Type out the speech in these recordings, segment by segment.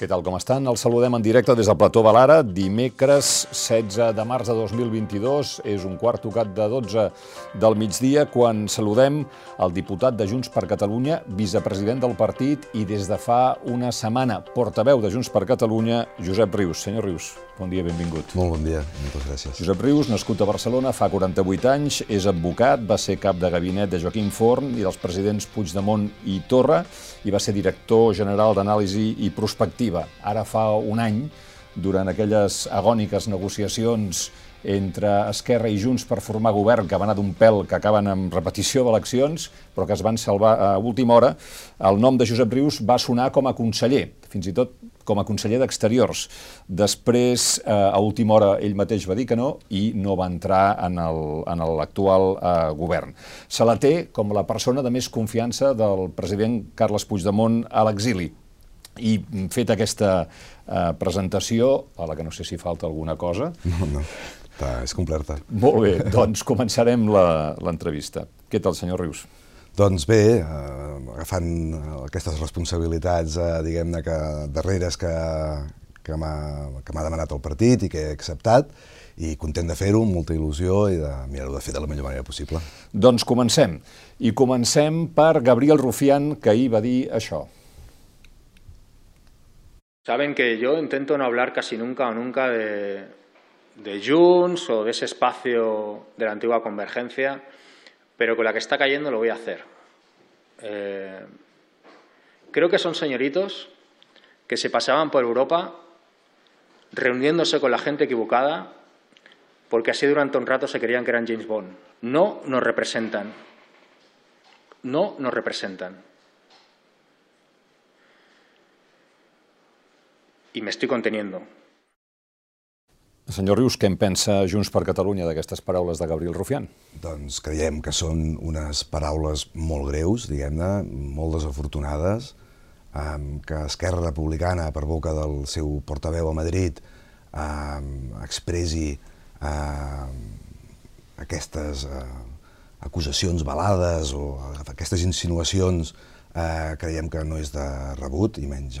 Què tal, com estan? Els saludem en directe des del plató Balara, dimecres 16 de març de 2022. És un quart tocat de 12 del migdia quan saludem el diputat de Junts per Catalunya, vicepresident del partit i des de fa una setmana portaveu de Junts per Catalunya, Josep Rius. Senyor Rius, bon dia, benvingut. Molt bon dia, moltes gràcies. Josep Rius, nascut a Barcelona, fa 48 anys, és advocat, va ser cap de gabinet de Joaquim Forn i dels presidents Puigdemont i Torra i va ser director general d'anàlisi i prospectiva. Ara fa un any, durant aquelles agòniques negociacions entre Esquerra i Junts per formar govern, que va anar d'un pèl que acaben amb repetició d'eleccions, però que es van salvar a última hora, el nom de Josep Rius va sonar com a conseller, fins i tot com a conseller d'Exteriors. Després, eh, a última hora, ell mateix va dir que no i no va entrar en l'actual eh, govern. Se la té com la persona de més confiança del president Carles Puigdemont a l'exili. I fet aquesta eh, presentació, a la que no sé si falta alguna cosa... No, no, està, és completa. Molt bé, doncs començarem l'entrevista. Què tal, senyor Rius? Doncs bé, eh, agafant aquestes responsabilitats, eh, diguem-ne, que darreres que, que m'ha demanat el partit i que he acceptat, i content de fer-ho, amb molta il·lusió i de mirar-ho de fer de la millor manera possible. Doncs comencem. I comencem per Gabriel Rufián, que ahir va dir això. Saben que yo intento no hablar casi nunca o nunca de, de Junts o de ese espacio de la antigua convergencia, pero con la que está cayendo lo voy a hacer. Eh, creo que son señoritos que se pasaban por Europa reuniéndose con la gente equivocada porque así durante un rato se creían que eran James Bond. No nos representan. No nos representan. Y me estoy conteniendo. Senyor Rius, què en pensa Junts per Catalunya d'aquestes paraules de Gabriel Rufián? Doncs creiem que són unes paraules molt greus, diguem-ne, molt desafortunades, que Esquerra Republicana, per boca del seu portaveu a Madrid, expressi aquestes eh, acusacions balades o aquestes insinuacions eh, creiem que no és de rebut, i menys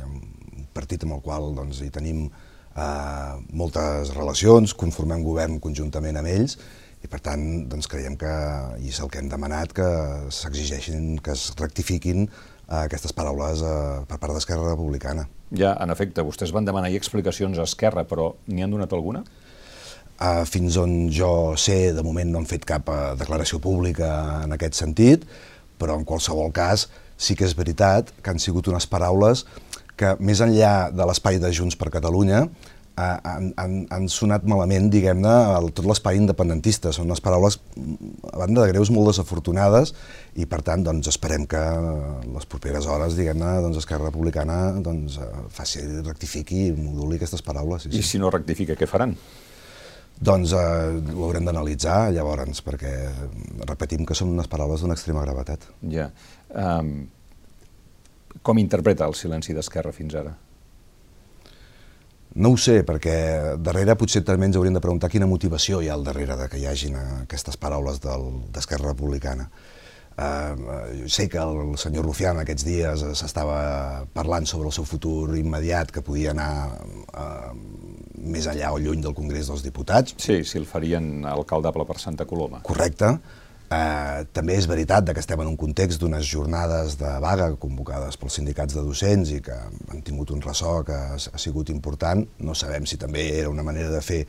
partit amb el qual doncs, hi tenim eh, moltes relacions, conformem govern conjuntament amb ells, i per tant doncs, creiem que, i és el que hem demanat, que s'exigeixin, que es rectifiquin eh, aquestes paraules eh, per part d'Esquerra Republicana. Ja, en efecte, vostès van demanar explicacions a Esquerra, però n'hi han donat alguna? Uh, fins on jo sé, de moment no han fet cap uh, declaració pública en aquest sentit, però en qualsevol cas sí que és veritat que han sigut unes paraules que més enllà de l'espai de Junts per Catalunya, eh, han, han, han sonat malament, diguem-ne, tot l'espai independentista. Són unes paraules, a banda de greus, molt desafortunades i, per tant, doncs, esperem que les properes hores, diguem-ne, doncs, Esquerra Republicana doncs, faci, rectifiqui i moduli aquestes paraules. Sí, I si no rectifica, què faran? Doncs eh, ho haurem d'analitzar llavors, perquè repetim que són unes paraules d'una extrema gravetat. Ja. Um, com interpreta el silenci d'Esquerra fins ara? No ho sé, perquè darrere potser també ens hauríem de preguntar quina motivació hi ha al darrere de que hi hagin aquestes paraules d'Esquerra Republicana. Uh, sé que el senyor Rufián aquests dies s'estava parlant sobre el seu futur immediat, que podia anar uh, més enllà o lluny del Congrés dels Diputats. Sí, si el farien alcaldable per Santa Coloma. Correcte. Eh, també és veritat que estem en un context d'unes jornades de vaga convocades pels sindicats de docents i que han tingut un ressò que ha, sigut important. No sabem si també era una manera de fer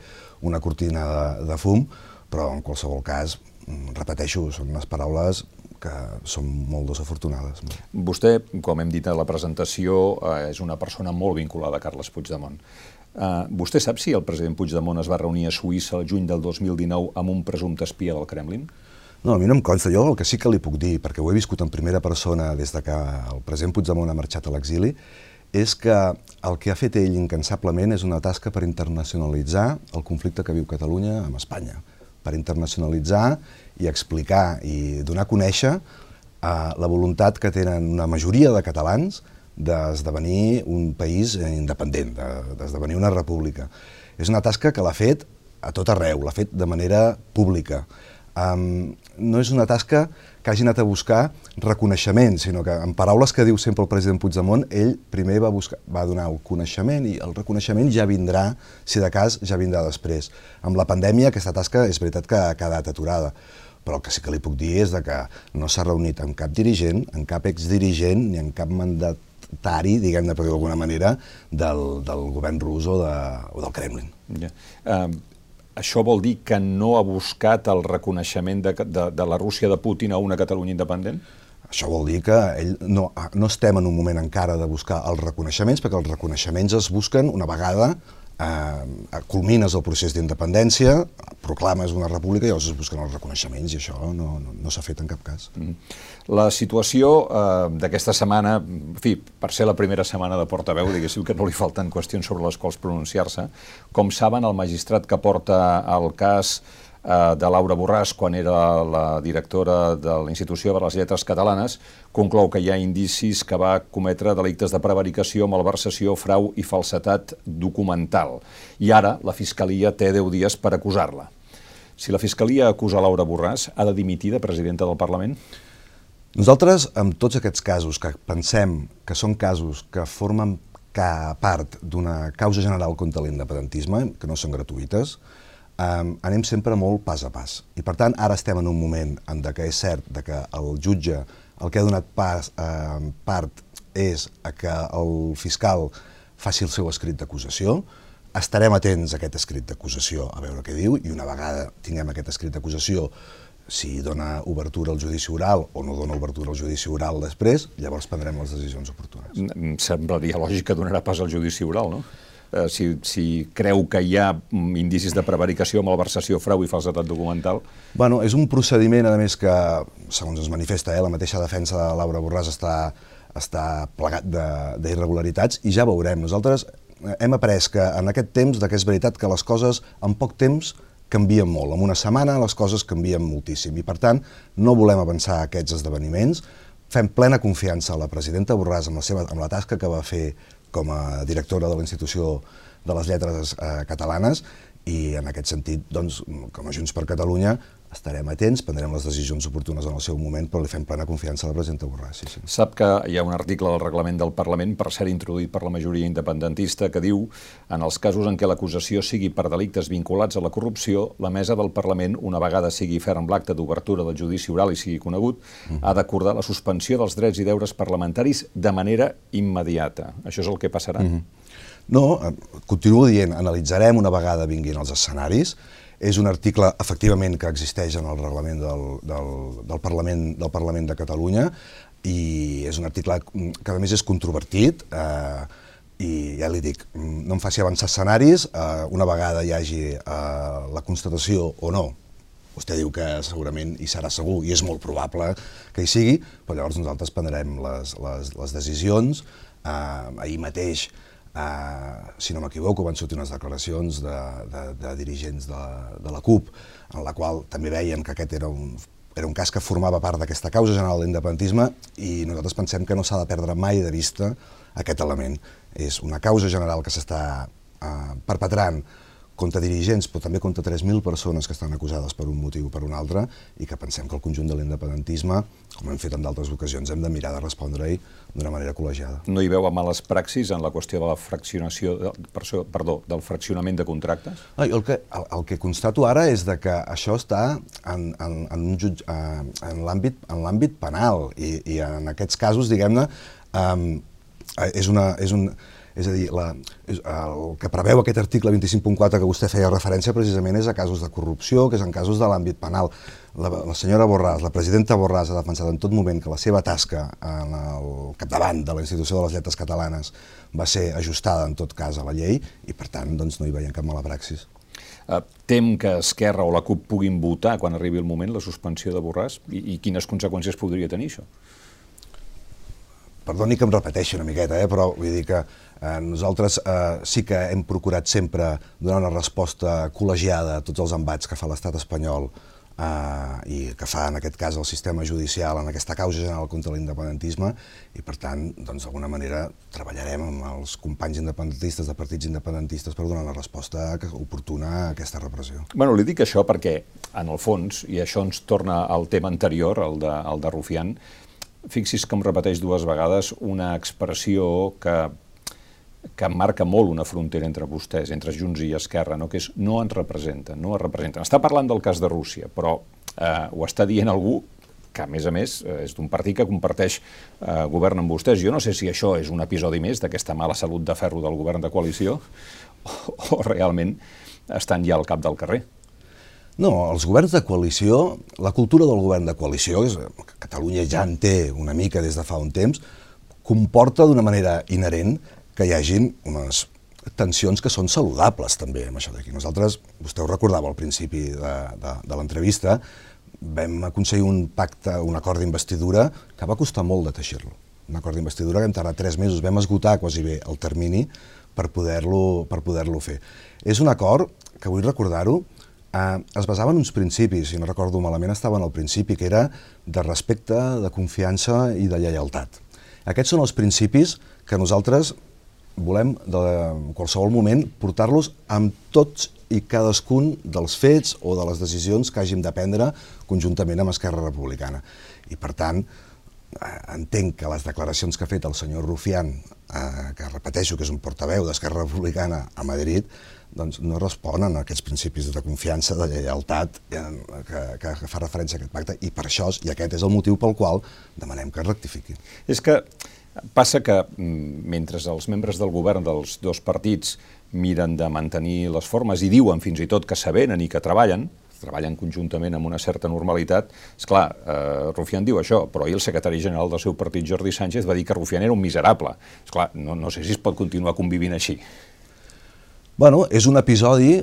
una cortina de, de fum, però en qualsevol cas, mm, repeteixo, són unes paraules que són molt desafortunades. Vostè, com hem dit a la presentació, eh, és una persona molt vinculada a Carles Puigdemont. Uh, vostè sap si el president Puigdemont es va reunir a Suïssa el juny del 2019 amb un presumpte espia del Kremlin? No, a mi no em consta. Jo el que sí que li puc dir, perquè ho he viscut en primera persona des de que el president Puigdemont ha marxat a l'exili, és que el que ha fet ell incansablement és una tasca per internacionalitzar el conflicte que viu Catalunya amb Espanya, per internacionalitzar i explicar i donar a conèixer eh, la voluntat que tenen una majoria de catalans d'esdevenir un país independent, d'esdevenir una república. És una tasca que l'ha fet a tot arreu, l'ha fet de manera pública, um, no és una tasca que hagi anat a buscar reconeixement, sinó que en paraules que diu sempre el president Puigdemont, ell primer va, buscar, va donar el coneixement i el reconeixement ja vindrà, si de cas, ja vindrà després. Amb la pandèmia aquesta tasca és veritat que ha quedat aturada, però el que sí que li puc dir és de que no s'ha reunit amb cap dirigent, amb cap exdirigent ni amb cap mandatari, diguem-ne per d'alguna manera, del, del govern rus o, de, o del Kremlin. Ja. Uh, això vol dir que no ha buscat el reconeixement de, de, de la Rússia de Putin a una Catalunya independent? Això vol dir que ell no, no estem en un moment encara de buscar els reconeixements, perquè els reconeixements es busquen una vegada eh, culmines el procés d'independència, proclames una república i llavors es busquen els reconeixements i això no, no, no s'ha fet en cap cas. Mm. La situació eh, d'aquesta setmana, en fi, per ser la primera setmana de portaveu, diguéssim que no li falten qüestions sobre les quals pronunciar-se. Com saben, el magistrat que porta el cas de Laura Borràs quan era la directora de la Institució de les Lletres Catalanes, conclou que hi ha indicis que va cometre delictes de prevaricació, malversació, frau i falsetat documental. I ara la Fiscalia té 10 dies per acusar-la. Si la Fiscalia acusa Laura Borràs, ha de dimitir de presidenta del Parlament? Nosaltres, amb tots aquests casos que pensem que són casos que formen part d'una causa general contra l'independentisme, que no són gratuïtes, um, anem sempre molt pas a pas. I per tant, ara estem en un moment en que és cert de que el jutge el que ha donat pas, eh, part és a que el fiscal faci el seu escrit d'acusació, estarem atents a aquest escrit d'acusació a veure què diu i una vegada tinguem aquest escrit d'acusació si dona obertura al judici oral o no dona obertura al judici oral després, llavors prendrem les decisions oportunes. Semblaria lògic que donarà pas al judici oral, no? Eh, si, si creu que hi ha indicis de prevaricació, malversació, frau i falsetat documental? Bueno, és un procediment, a més, que, segons es manifesta, eh, la mateixa defensa de Laura Borràs està, està plegat d'irregularitats i ja veurem. Nosaltres hem après que en aquest temps, que és veritat que les coses en poc temps canvien molt. En una setmana les coses canvien moltíssim i, per tant, no volem avançar aquests esdeveniments. Fem plena confiança a la presidenta Borràs amb la, seva, amb la tasca que va fer com a directora de la Institució de les Lletres eh, Catalanes i en aquest sentit, doncs, com a Junts per Catalunya, estarem atents, prendrem les decisions oportunes en el seu moment, però li fem plena confiança a la presidenta Borràs. Sí, sí. Sap que hi ha un article del reglament del Parlament, per ser introduït per la majoria independentista, que diu en els casos en què l'acusació sigui per delictes vinculats a la corrupció, la mesa del Parlament, una vegada sigui ferm l'acte d'obertura del judici oral i sigui conegut, mm -hmm. ha d'acordar la suspensió dels drets i deures parlamentaris de manera immediata. Això és el que passarà? Mm -hmm. No, eh, continuo dient, analitzarem una vegada vinguin els escenaris, és un article, efectivament, que existeix en el reglament del, del, del, Parlament, del Parlament de Catalunya i és un article que, a més, és controvertit eh, i ja li dic, no em faci avançar escenaris, eh, una vegada hi hagi eh, la constatació o no vostè diu que segurament hi serà segur i és molt probable que hi sigui, però llavors nosaltres prendrem les, les, les decisions. Eh, ahir mateix Uh, si no m'equivoco, van sortir unes declaracions de, de, de dirigents de, de la CUP, en la qual també veien que aquest era un, era un cas que formava part d'aquesta causa general de l'independentisme i nosaltres pensem que no s'ha de perdre mai de vista aquest element. És una causa general que s'està uh, perpetrant contra dirigents, però també contra 3.000 persones que estan acusades per un motiu o per un altre, i que pensem que el conjunt de l'independentisme, com hem fet en d'altres ocasions, hem de mirar de respondre-hi d'una manera col·legiada. No hi veu males praxis en la qüestió de la fraccionació, perdó, del fraccionament de contractes? Ah, el, que, el, el que constato ara és de que això està en, en, en, un jutge, eh, en l'àmbit penal, i, i en aquests casos, diguem-ne, eh, és, una, és un és a dir, la, el que preveu aquest article 25.4 que vostè feia referència precisament és a casos de corrupció, que és en casos de l'àmbit penal. La, la senyora Borràs, la presidenta Borràs ha defensat en tot moment que la seva tasca en el capdavant de la institució de les lletres catalanes va ser ajustada en tot cas a la llei i per tant doncs, no hi veiem cap mala praxis. Uh, tem que Esquerra o la CUP puguin votar quan arribi el moment la suspensió de Borràs i, i quines conseqüències podria tenir això? Perdoni que em repeteixi una miqueta, eh, però vull dir que Eh, nosaltres eh, sí que hem procurat sempre donar una resposta col·legiada a tots els embats que fa l'estat espanyol eh, i que fa en aquest cas el sistema judicial en aquesta causa general contra l'independentisme i per tant, doncs d'alguna manera treballarem amb els companys independentistes de partits independentistes per donar una resposta oportuna a aquesta repressió. Bueno, li dic això perquè, en el fons, i això ens torna al tema anterior, el de, el de Rufián, fixis em repeteix dues vegades una expressió que que marca molt una frontera entre vostès, entre Junts i Esquerra, no? que és no ens representen, no es representen. Està parlant del cas de Rússia, però eh, ho està dient algú que, a més a més, eh, és d'un partit que comparteix eh, govern amb vostès. Jo no sé si això és un episodi més d'aquesta mala salut de ferro del govern de coalició o, o realment estan ja al cap del carrer. No, els governs de coalició, la cultura del govern de coalició, és, Catalunya ja en té una mica des de fa un temps, comporta d'una manera inherent que hi hagin unes tensions que són saludables també amb això d'aquí. Nosaltres, vostè ho recordava al principi de, de, de l'entrevista, vam aconseguir un pacte, un acord d'investidura que va costar molt de teixir-lo. Un acord d'investidura que hem tardat tres mesos, vam esgotar quasi bé el termini per poder-lo per poder fer. És un acord que vull recordar-ho, eh, es basava en uns principis, si no recordo malament estaven al principi, que era de respecte, de confiança i de lleialtat. Aquests són els principis que nosaltres volem de qualsevol moment portar-los amb tots i cadascun dels fets o de les decisions que hàgim de prendre conjuntament amb Esquerra Republicana. I per tant, eh, entenc que les declaracions que ha fet el senyor Rufián, eh, que repeteixo que és un portaveu d'Esquerra Republicana a Madrid, doncs no responen a aquests principis de confiança, de lleialtat eh, que, que fa referència a aquest pacte i per això, i aquest és el motiu pel qual demanem que rectifiqui. És que Passa que mm, mentre els membres del govern dels dos partits miren de mantenir les formes i diuen fins i tot que s'avenen i que treballen, treballen conjuntament amb una certa normalitat, és clar, eh, Rufián diu això, però ahir el secretari general del seu partit, Jordi Sánchez, va dir que Rufián era un miserable. És clar, no, no sé si es pot continuar convivint així. Bueno, és un episodi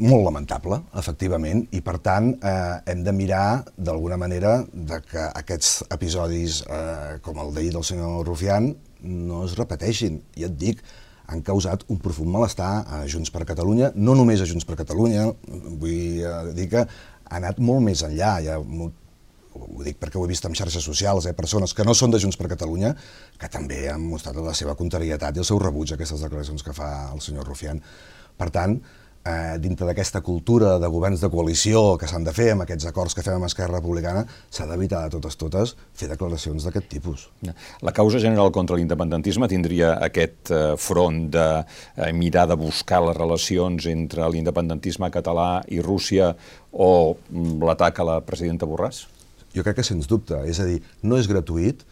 molt lamentable, efectivament, i per tant eh, hem de mirar d'alguna manera de que aquests episodis eh, com el d'ahir del senyor Rufián no es repeteixin. I et dic, han causat un profund malestar a Junts per Catalunya, no només a Junts per Catalunya, vull eh, dir que ha anat molt més enllà, hi ha ho dic perquè ho he vist en xarxes socials, eh, persones que no són de Junts per Catalunya, que també han mostrat la seva contrarietat i el seu rebuig a aquestes declaracions que fa el senyor Rufián. Per tant, eh, dintre d'aquesta cultura de governs de coalició que s'han de fer amb aquests acords que fem amb Esquerra Republicana, s'ha d'evitar de totes totes fer declaracions d'aquest tipus. La causa general contra l'independentisme tindria aquest eh, front de eh, mirar de buscar les relacions entre l'independentisme català i Rússia o mm, l'atac a la presidenta Borràs? Jo crec que sens dubte, és a dir, no és gratuït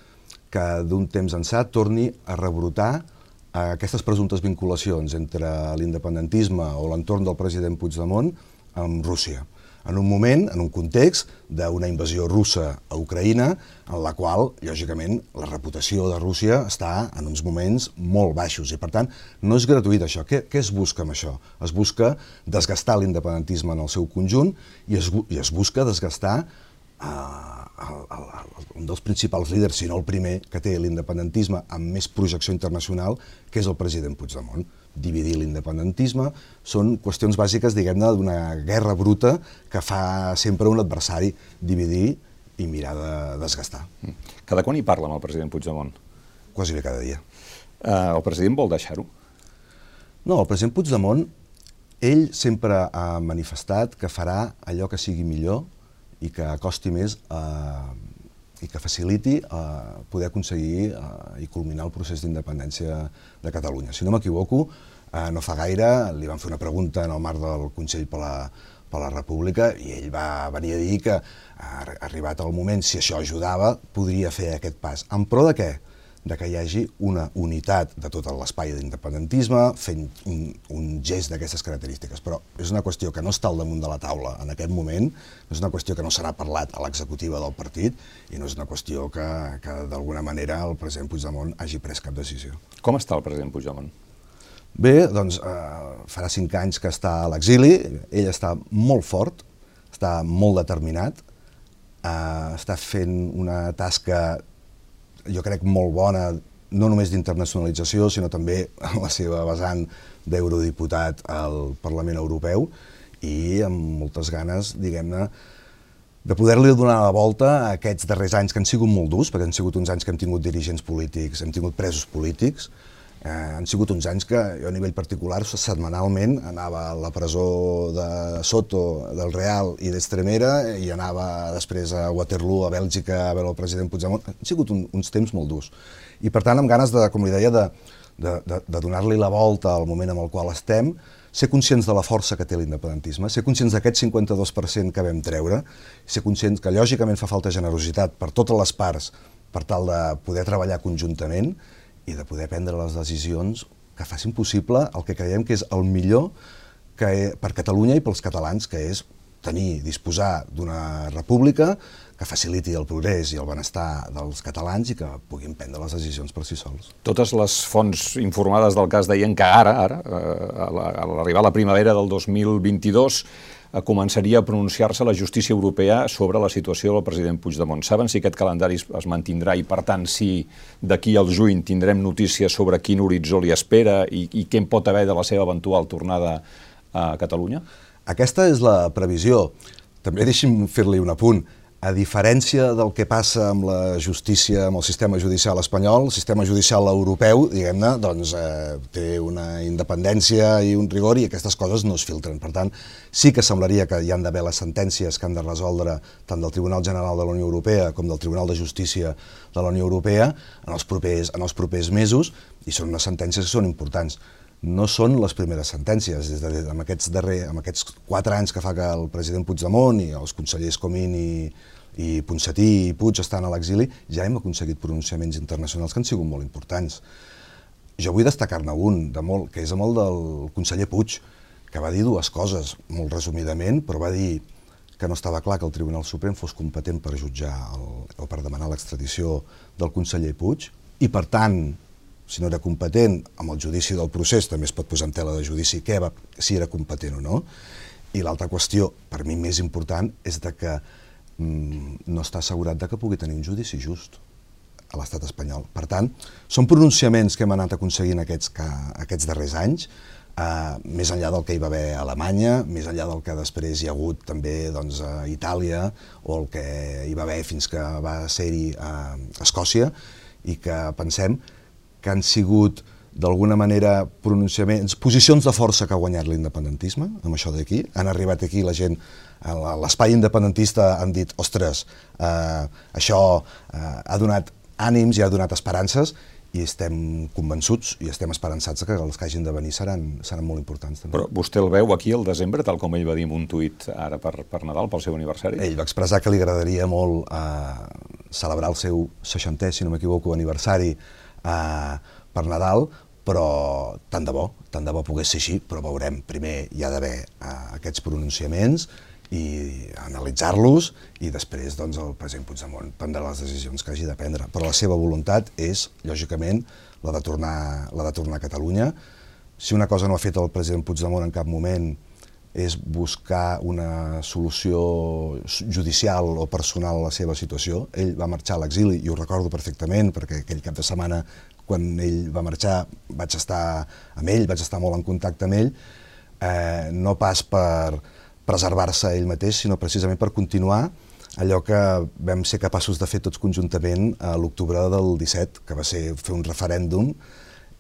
que d'un temps ençà torni a rebrotar aquestes presumptes vinculacions entre l'independentisme o l'entorn del president Puigdemont amb Rússia en un moment, en un context d'una invasió russa a Ucraïna, en la qual, lògicament, la reputació de Rússia està en uns moments molt baixos i, per tant, no és gratuït això. Què, què es busca amb això? Es busca desgastar l'independentisme en el seu conjunt i es, i es busca desgastar eh, el, el, el, un dels principals líders, si no el primer, que té l'independentisme amb més projecció internacional, que és el president Puigdemont. Dividir l'independentisme són qüestions bàsiques, diguem-ne, d'una guerra bruta que fa sempre un adversari dividir i mirar de desgastar. Mm. Cada quan hi parla amb el president Puigdemont? Quasi bé cada dia. Uh, el president vol deixar-ho? No, el president Puigdemont, ell sempre ha manifestat que farà allò que sigui millor i que acosti més eh, i que faciliti eh, poder aconseguir eh, i culminar el procés d'independència de Catalunya. Si no m'equivoco, eh, no fa gaire li van fer una pregunta en el marc del Consell per la, per la República i ell va venir a dir que, eh, arribat el moment, si això ajudava, podria fer aquest pas. En pro de què? De que hi hagi una unitat de tot l'espai d'independentisme fent un, un gest d'aquestes característiques. Però és una qüestió que no està al damunt de la taula en aquest moment, és una qüestió que no serà parlat a l'executiva del partit i no és una qüestió que, que d'alguna manera el president Puigdemont hagi pres cap decisió. Com està el president Puigdemont? Bé, doncs eh, farà cinc anys que està a l'exili, ell està molt fort, està molt determinat, eh, està fent una tasca jo crec, molt bona, no només d'internacionalització, sinó també en la seva vessant d'eurodiputat al Parlament Europeu i amb moltes ganes, diguem-ne, de poder-li donar la volta a aquests darrers anys que han sigut molt durs, perquè han sigut uns anys que hem tingut dirigents polítics, hem tingut presos polítics, eh, han sigut uns anys que jo a nivell particular setmanalment anava a la presó de Soto, del Real i d'Estremera i anava després a Waterloo, a Bèlgica, a veure el president Puigdemont. Han sigut un, uns temps molt durs. I per tant, amb ganes de, com li deia, de, de, de, de donar-li la volta al moment amb el qual estem, ser conscients de la força que té l'independentisme, ser conscients d'aquest 52% que vam treure, ser conscients que lògicament fa falta generositat per totes les parts per tal de poder treballar conjuntament i de poder prendre les decisions que facin possible el que creiem que és el millor que, per Catalunya i pels catalans, que és tenir, disposar d'una república que faciliti el progrés i el benestar dels catalans i que puguin prendre les decisions per si sols. Totes les fonts informades del cas deien que ara, ara, eh, a l'arribar a la primavera del 2022, eh, començaria a pronunciar-se la justícia europea sobre la situació del president Puigdemont. Saben si aquest calendari es mantindrà i, per tant, si d'aquí al juny tindrem notícies sobre quin horitzó li espera i, i què en pot haver de la seva eventual tornada a Catalunya? Aquesta és la previsió. També deixi'm fer-li un apunt. A diferència del que passa amb la justícia, amb el sistema judicial espanyol, el sistema judicial europeu, diguem-ne, doncs eh, té una independència i un rigor i aquestes coses no es filtren. Per tant, sí que semblaria que hi han d'haver les sentències que han de resoldre tant del Tribunal General de la Unió Europea com del Tribunal de Justícia de la Unió Europea en els propers, en els propers mesos i són unes sentències que són importants no són les primeres sentències. Des de, amb, aquests darrer, amb aquests quatre anys que fa que el president Puigdemont i els consellers Comín i, i Ponsatí i Puig estan a l'exili, ja hem aconseguit pronunciaments internacionals que han sigut molt importants. Jo vull destacar-ne un, de molt, que és amb el del conseller Puig, que va dir dues coses, molt resumidament, però va dir que no estava clar que el Tribunal Suprem fos competent per jutjar el, o per demanar l'extradició del conseller Puig, i per tant si no era competent, amb el judici del procés també es pot posar en tela de judici què va, si era competent o no. I l'altra qüestió, per mi més important, és de que mm, no està assegurat de que pugui tenir un judici just a l'estat espanyol. Per tant, són pronunciaments que hem anat aconseguint aquests, que, aquests darrers anys, eh, més enllà del que hi va haver a Alemanya, més enllà del que després hi ha hagut també doncs, a Itàlia, o el que hi va haver fins que va ser-hi a Escòcia, i que pensem que han sigut d'alguna manera pronunciaments, posicions de força que ha guanyat l'independentisme, amb això d'aquí. Han arribat aquí la gent, a l'espai independentista han dit, ostres, eh, això eh, ha donat ànims i ha donat esperances i estem convençuts i estem esperançats que els que hagin de venir seran, seran molt importants. També. Però vostè el veu aquí al desembre, tal com ell va dir en un tuit ara per, per Nadal, pel seu aniversari? Ell va expressar que li agradaria molt eh, celebrar el seu 60è, si no m'equivoco, aniversari eh, per Nadal, però tant de bo, tant de bo pogués ser així, però veurem, primer hi ha d'haver uh, aquests pronunciaments i analitzar-los i després doncs, el president Puigdemont prendrà les decisions que hagi de prendre. Però la seva voluntat és, lògicament, la de tornar, la de tornar a Catalunya. Si una cosa no ha fet el president Puigdemont en cap moment és buscar una solució judicial o personal a la seva situació. Ell va marxar a l'exili, i ho recordo perfectament, perquè aquell cap de setmana quan ell va marxar vaig estar amb ell, vaig estar molt en contacte amb ell, eh, no pas per preservar-se ell mateix, sinó precisament per continuar allò que vam ser capaços de fer tots conjuntament a l'octubre del 17, que va ser fer un referèndum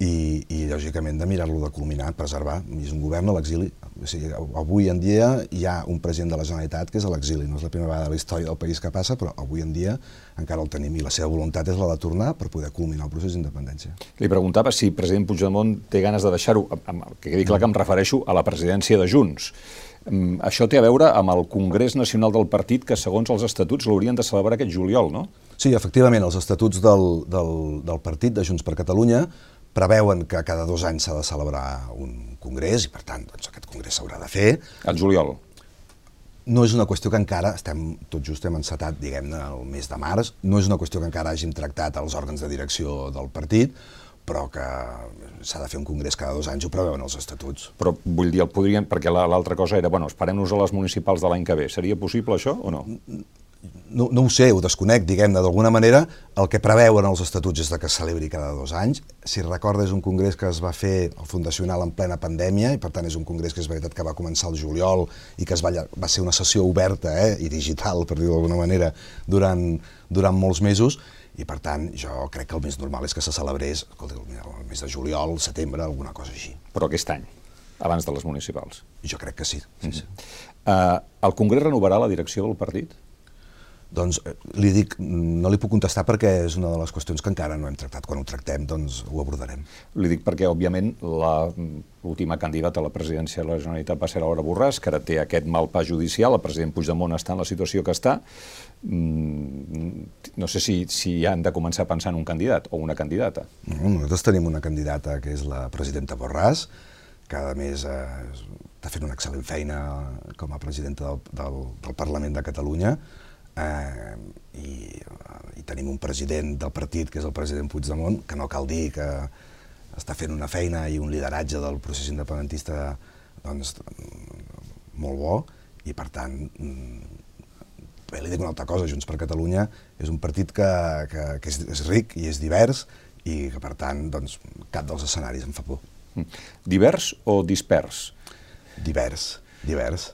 i, i lògicament de mirar-lo de culminar, preservar. És un govern a l'exili. O sigui, avui en dia hi ha un president de la Generalitat que és a l'exili. No és la primera vegada de la història del país que passa, però avui en dia encara el tenim i la seva voluntat és la de tornar per poder culminar el procés d'independència. Li preguntava si el president Puigdemont té ganes de deixar-ho, que quedi clar que em refereixo a la presidència de Junts. Mm, això té a veure amb el Congrés Nacional del Partit que, segons els estatuts, l'haurien de celebrar aquest juliol, no? Sí, efectivament, els estatuts del, del, del partit de Junts per Catalunya preveuen que cada dos anys s'ha de celebrar un congrés i, per tant, doncs, aquest congrés s'haurà de fer. El juliol. No és una qüestió que encara, estem tot just hem encetat, diguem-ne, el mes de març, no és una qüestió que encara hàgim tractat als òrgans de direcció del partit, però que s'ha de fer un congrés cada dos anys, ho preveuen els estatuts. Però vull dir, el podrien, perquè l'altra cosa era, bueno, esperem-nos a les municipals de l'any que ve. Seria possible això o no? No, no ho sé, ho desconec, diguem-ne, d'alguna manera, el que preveuen els estatuts és que es celebri cada dos anys. Si recorda, és un congrés que es va fer al Fundacional en plena pandèmia, i per tant és un congrés que és veritat que va començar el juliol i que es va, va ser una sessió oberta eh, i digital, per dir-ho d'alguna manera, durant, durant molts mesos, i per tant jo crec que el més normal és que se celebrés escolta, el mes de juliol, setembre, alguna cosa així. Però aquest any, abans de les municipals? Jo crec que sí. sí, mm -hmm. sí. Uh, el Congrés renovarà la direcció del partit? Doncs eh, li dic, no li puc contestar perquè és una de les qüestions que encara no hem tractat. Quan ho tractem, doncs ho abordarem. Li dic perquè, òbviament, l'última candidata a la presidència de la Generalitat va ser Laura Borràs, que ara té aquest mal pas judicial, el president Puigdemont està en la situació que està. Mm, no sé si, si han de començar a pensar en un candidat o una candidata. No, nosaltres tenim una candidata que és la presidenta Borràs, que a més eh, està fent una excel·lent feina com a presidenta del, del, del Parlament de Catalunya, eh, i, i tenim un president del partit, que és el president Puigdemont, que no cal dir que està fent una feina i un lideratge del procés independentista doncs, molt bo, i per tant, bé, li dic una altra cosa, Junts per Catalunya és un partit que, que, que és, és ric i és divers, i que per tant, doncs, cap dels escenaris em fa por. Mm. Divers o dispers? Divers, divers.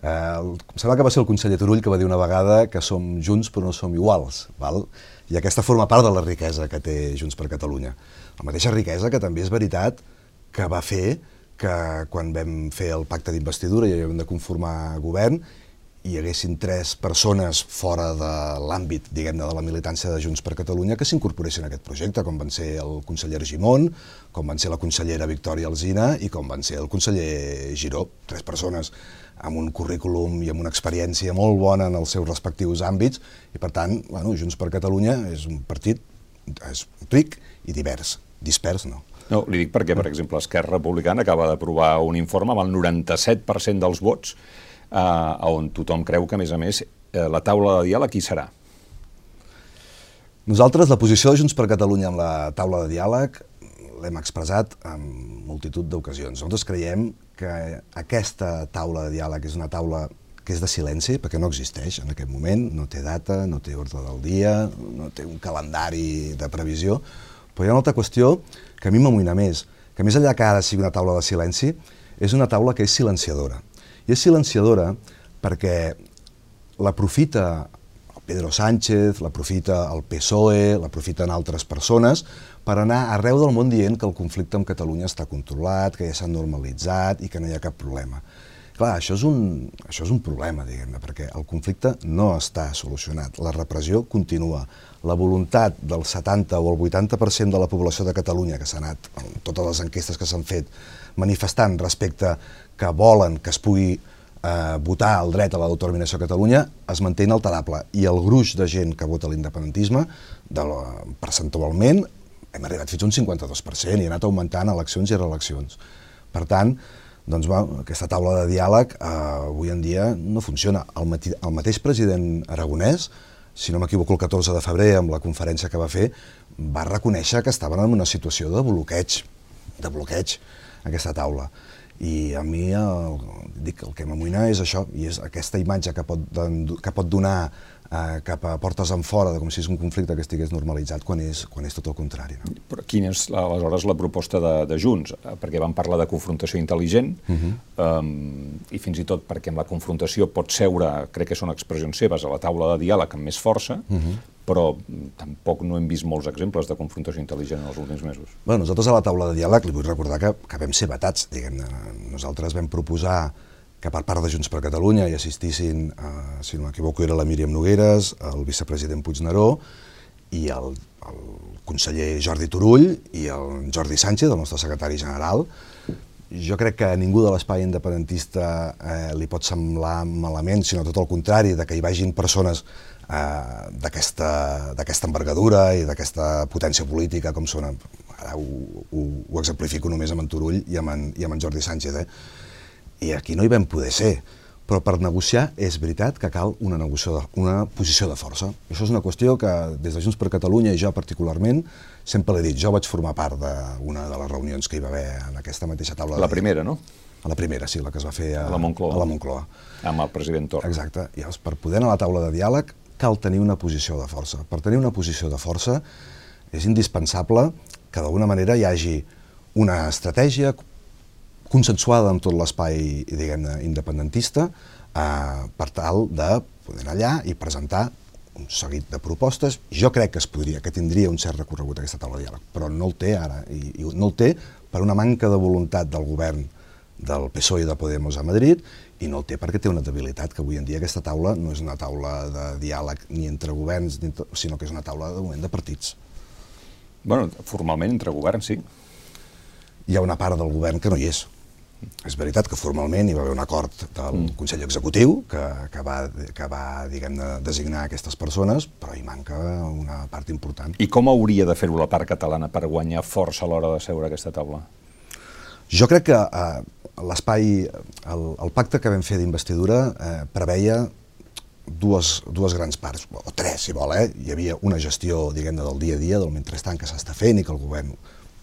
Eh, em sembla que va ser el conseller Turull que va dir una vegada que som junts però no som iguals, val? i aquesta forma part de la riquesa que té Junts per Catalunya. La mateixa riquesa que també és veritat que va fer que quan vam fer el pacte d'investidura i havíem de conformar govern, hi haguessin tres persones fora de l'àmbit, diguem-ne, de la militància de Junts per Catalunya que s'incorporessin a aquest projecte, com van ser el conseller Argimon, com van ser la consellera Victòria Alzina i com van ser el conseller Giró. Tres persones amb un currículum i amb una experiència molt bona en els seus respectius àmbits, i per tant, bueno, Junts per Catalunya és un partit és ric i divers, dispers no. No, li dic perquè, per exemple, Esquerra Republicana acaba d'aprovar un informe amb el 97% dels vots, eh, on tothom creu que, a més a més, eh, la taula de diàleg qui serà? Nosaltres, la posició de Junts per Catalunya amb la taula de diàleg l'hem expressat en multitud d'ocasions. Nosaltres creiem que aquesta taula de diàleg és una taula que és de silenci, perquè no existeix en aquest moment, no té data, no té ordre del dia, no té un calendari de previsió, però hi ha una altra qüestió que a mi m'amoïna més, que més enllà que ara sigui una taula de silenci, és una taula que és silenciadora. I és silenciadora perquè l'aprofita Pedro Sánchez, l'aprofita el PSOE, l'aprofiten altres persones per anar arreu del món dient que el conflicte amb Catalunya està controlat, que ja s'ha normalitzat i que no hi ha cap problema. Clar, això és un, això és un problema, diguem-ne, perquè el conflicte no està solucionat, la repressió continua. La voluntat del 70 o el 80% de la població de Catalunya, que s'ha anat, en totes les enquestes que s'han fet, manifestant respecte que volen que es pugui eh, votar el dret a l'autodeterminació a Catalunya es manté inalterable i el gruix de gent que vota l'independentisme, percentualment, hem arribat fins a un 52% i ha anat augmentant eleccions i reeleccions. Per tant, doncs, va, aquesta taula de diàleg eh, avui en dia no funciona. El, mati, el mateix president aragonès, si no m'equivoco el 14 de febrer, amb la conferència que va fer, va reconèixer que estaven en una situació de bloqueig, de bloqueig, aquesta taula. I a mi el, dic, el que m'amoïna és això, i és aquesta imatge que pot, que pot donar eh, cap a portes en fora, de com si és un conflicte que estigués normalitzat, quan és, quan és tot el contrari. No? Però quina és aleshores la proposta de, de Junts? Eh, perquè van parlar de confrontació intel·ligent, uh -huh. um, i fins i tot perquè amb la confrontació pot seure, crec que són expressions seves, a la taula de diàleg amb més força, uh -huh però tampoc no hem vist molts exemples de confrontació intel·ligent en els últims mesos. Bé, nosaltres a la taula de diàleg li vull recordar que, que vam ser batats, diguem-ne. Nosaltres vam proposar que per part de Junts per Catalunya hi assistissin, eh, si no m'equivoco, era la Míriam Nogueres, el vicepresident Puigneró i el, el conseller Jordi Turull i el Jordi Sánchez, el nostre secretari general. Jo crec que a ningú de l'espai independentista eh, li pot semblar malament, sinó tot el contrari, de que hi vagin persones eh, d'aquesta envergadura i d'aquesta potència política com són, ara ho, ho, ho exemplifico només amb en Turull i amb en, i amb en Jordi Sánchez, eh? I aquí no hi vam poder ser, però per negociar és veritat que cal una, negociació de, una posició de força. Això és una qüestió que des de Junts per Catalunya i jo particularment sempre l'he dit, jo vaig formar part d'una de les reunions que hi va haver en aquesta mateixa taula. La primera, no? A la primera, sí, la que es va fer a, a la Moncloa. A la Moncloa. Amb el president Torra. Exacte. I llavors, per poder anar a la taula de diàleg cal tenir una posició de força. Per tenir una posició de força és indispensable que d'alguna manera hi hagi una estratègia consensuada amb tot l'espai diguem-ne independentista eh, per tal de poder anar allà i presentar un seguit de propostes. Jo crec que es podria, que tindria un cert recorregut aquesta taula de diàleg, però no el té ara, i, i no el té per una manca de voluntat del govern del PSOE i de Podemos a Madrid i no el té perquè té una debilitat, que avui en dia aquesta taula no és una taula de diàleg ni entre governs, ni entre, sinó que és una taula de moment de partits. Bueno, formalment entre governs, sí. Hi ha una part del govern que no hi és. És veritat que formalment hi va haver un acord del mm. Consell Executiu que, que va, que va diguem-ne, designar aquestes persones, però hi manca una part important. I com hauria de fer-ho la part catalana per guanyar força a l'hora de seure a aquesta taula? Jo crec que eh, l'espai, el, el pacte que vam fer d'investidura eh, preveia dues, dues grans parts, o tres, si vol, eh? Hi havia una gestió, diguem-ne, del dia a dia, del mentrestant que s'està fent i que el govern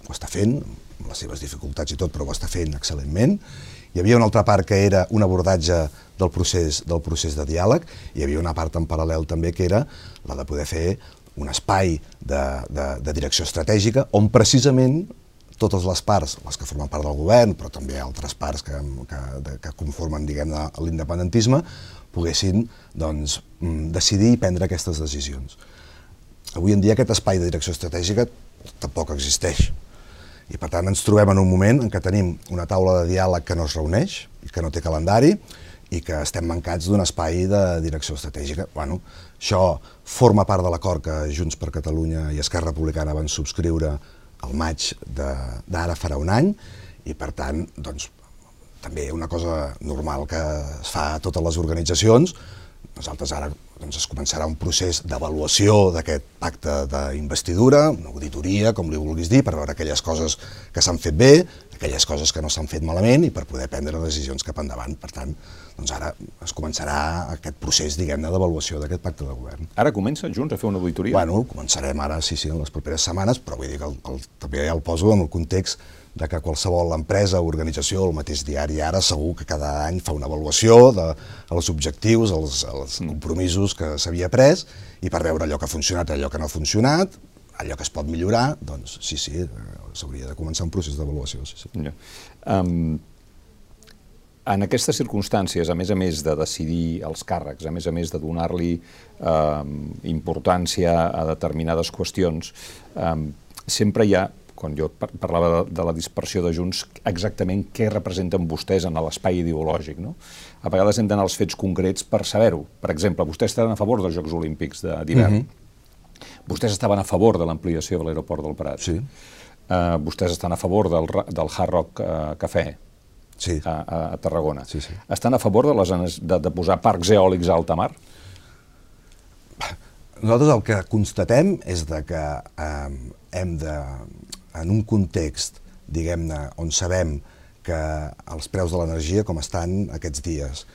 ho està fent, amb les seves dificultats i tot, però ho està fent excel·lentment. Hi havia una altra part que era un abordatge del procés, del procés de diàleg, i hi havia una part en paral·lel també que era la de poder fer un espai de, de, de direcció estratègica on precisament totes les parts, les que formen part del govern, però també altres parts que, que, que conformen l'independentisme, poguessin doncs, mm, decidir i prendre aquestes decisions. Avui en dia aquest espai de direcció estratègica tampoc existeix. I per tant ens trobem en un moment en què tenim una taula de diàleg que no es reuneix, i que no té calendari, i que estem mancats d'un espai de direcció estratègica. Bueno, això forma part de l'acord que Junts per Catalunya i Esquerra Republicana van subscriure al maig d'ara farà un any i per tant doncs, també una cosa normal que es fa a totes les organitzacions nosaltres ara doncs, es començarà un procés d'avaluació d'aquest pacte d'investidura, una auditoria, com li vulguis dir, per veure aquelles coses que s'han fet bé, aquelles coses que no s'han fet malament i per poder prendre decisions cap endavant. Per tant, doncs ara es començarà aquest procés, diguem-ne, d'avaluació d'aquest pacte de govern. Ara comença Junts a fer una auditoria? Bueno, començarem ara, sí, sí, en les properes setmanes, però vull dir que el, el, també el poso en el context de que qualsevol empresa o organització, el mateix diari ara, segur que cada any fa una avaluació de, els objectius, els, els mm. compromisos que s'havia pres, i per veure allò que ha funcionat, allò que no ha funcionat, allò que es pot millorar, doncs sí, sí, eh, s'hauria de començar un procés d'avaluació. Sí, sí. Ja. Um, en aquestes circumstàncies, a més a més de decidir els càrrecs, a més a més de donar-li eh, importància a determinades qüestions, eh, sempre hi ha quan jo parlava de, de la dispersió de Junts, exactament què representen vostès en l'espai ideològic. No? A vegades hem d'anar als fets concrets per saber-ho. Per exemple, vostès estaven a favor dels Jocs Olímpics d'hivern. Mm -hmm. Vostès estaven a favor de l'ampliació de l'aeroport del Prat. Sí. Uh, vostès estan a favor del, del Hard Rock uh, Cafè sí. a, a Tarragona. Sí, sí. Estan a favor de, les, de, de posar parcs eòlics a alta mar? Nosaltres el que constatem és de que eh, hem de en un context, diguem-ne, on sabem que els preus de l'energia com estan aquests dies,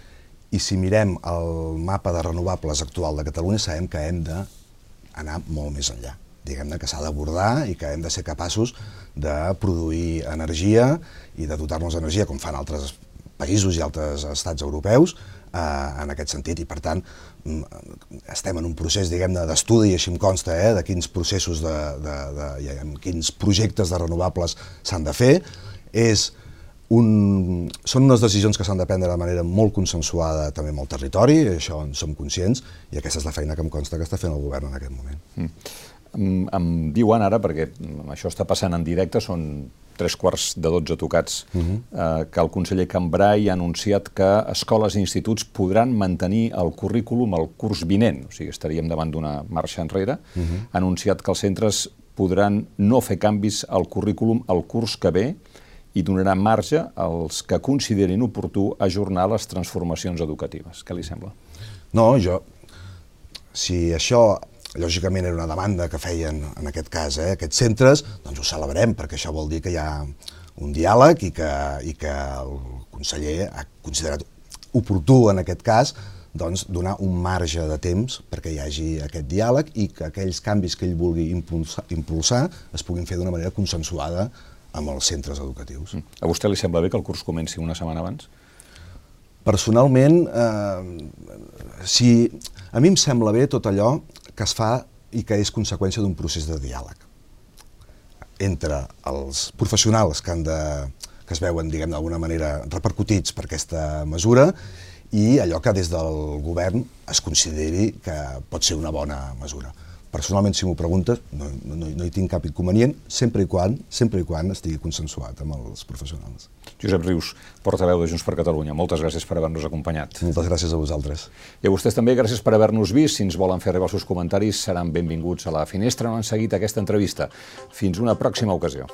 i si mirem el mapa de renovables actual de Catalunya, sabem que hem d'anar molt més enllà. Diguem-ne que s'ha d'abordar i que hem de ser capaços de produir energia i de dotar-nos d'energia, com fan altres països i altres estats europeus, eh, en aquest sentit. I, per tant, estem en un procés, diguem-ne, d'estudi, així em consta, eh, de quins processos, de, de, de, de, quins projectes de renovables s'han de fer. És un, són unes decisions que s'han de prendre de manera molt consensuada també amb el territori, això en som conscients, i aquesta és la feina que em consta que està fent el govern en aquest moment. Mm. Em, em diuen ara, perquè això està passant en directe, són tres quarts de dotze tocats, uh -huh. eh, que el conseller Cambrai ha anunciat que escoles i instituts podran mantenir el currículum el curs vinent, o sigui, estaríem davant d'una marxa enrere, uh -huh. ha anunciat que els centres podran no fer canvis al currículum el curs que ve i donarà marge als que considerin oportú ajornar les transformacions educatives. Què li sembla? No, jo, si això lògicament era una demanda que feien, en aquest cas, eh, aquests centres, doncs ho celebrem, perquè això vol dir que hi ha un diàleg i que, i que el conseller ha considerat oportú, en aquest cas, doncs, donar un marge de temps perquè hi hagi aquest diàleg i que aquells canvis que ell vulgui impulsar, impulsar es puguin fer d'una manera consensuada amb els centres educatius. A vostè li sembla bé que el curs comenci una setmana abans? Personalment, eh, si, a mi em sembla bé tot allò que es fa i que és conseqüència d'un procés de diàleg entre els professionals que han de, que es veuen, diguem d'alguna manera, repercutits per aquesta mesura i allò que des del govern es consideri que pot ser una bona mesura. Personalment, si m'ho preguntes, no, no, no hi tinc cap inconvenient, sempre i quan, sempre i quan estigui consensuat amb els professionals. Josep Rius, portaveu de Junts per Catalunya, moltes gràcies per haver-nos acompanyat. Moltes gràcies a vosaltres. I a vostès també, gràcies per haver-nos vist. Si ens volen fer arribar els seus comentaris, seran benvinguts a la finestra on han seguit aquesta entrevista. Fins una pròxima ocasió.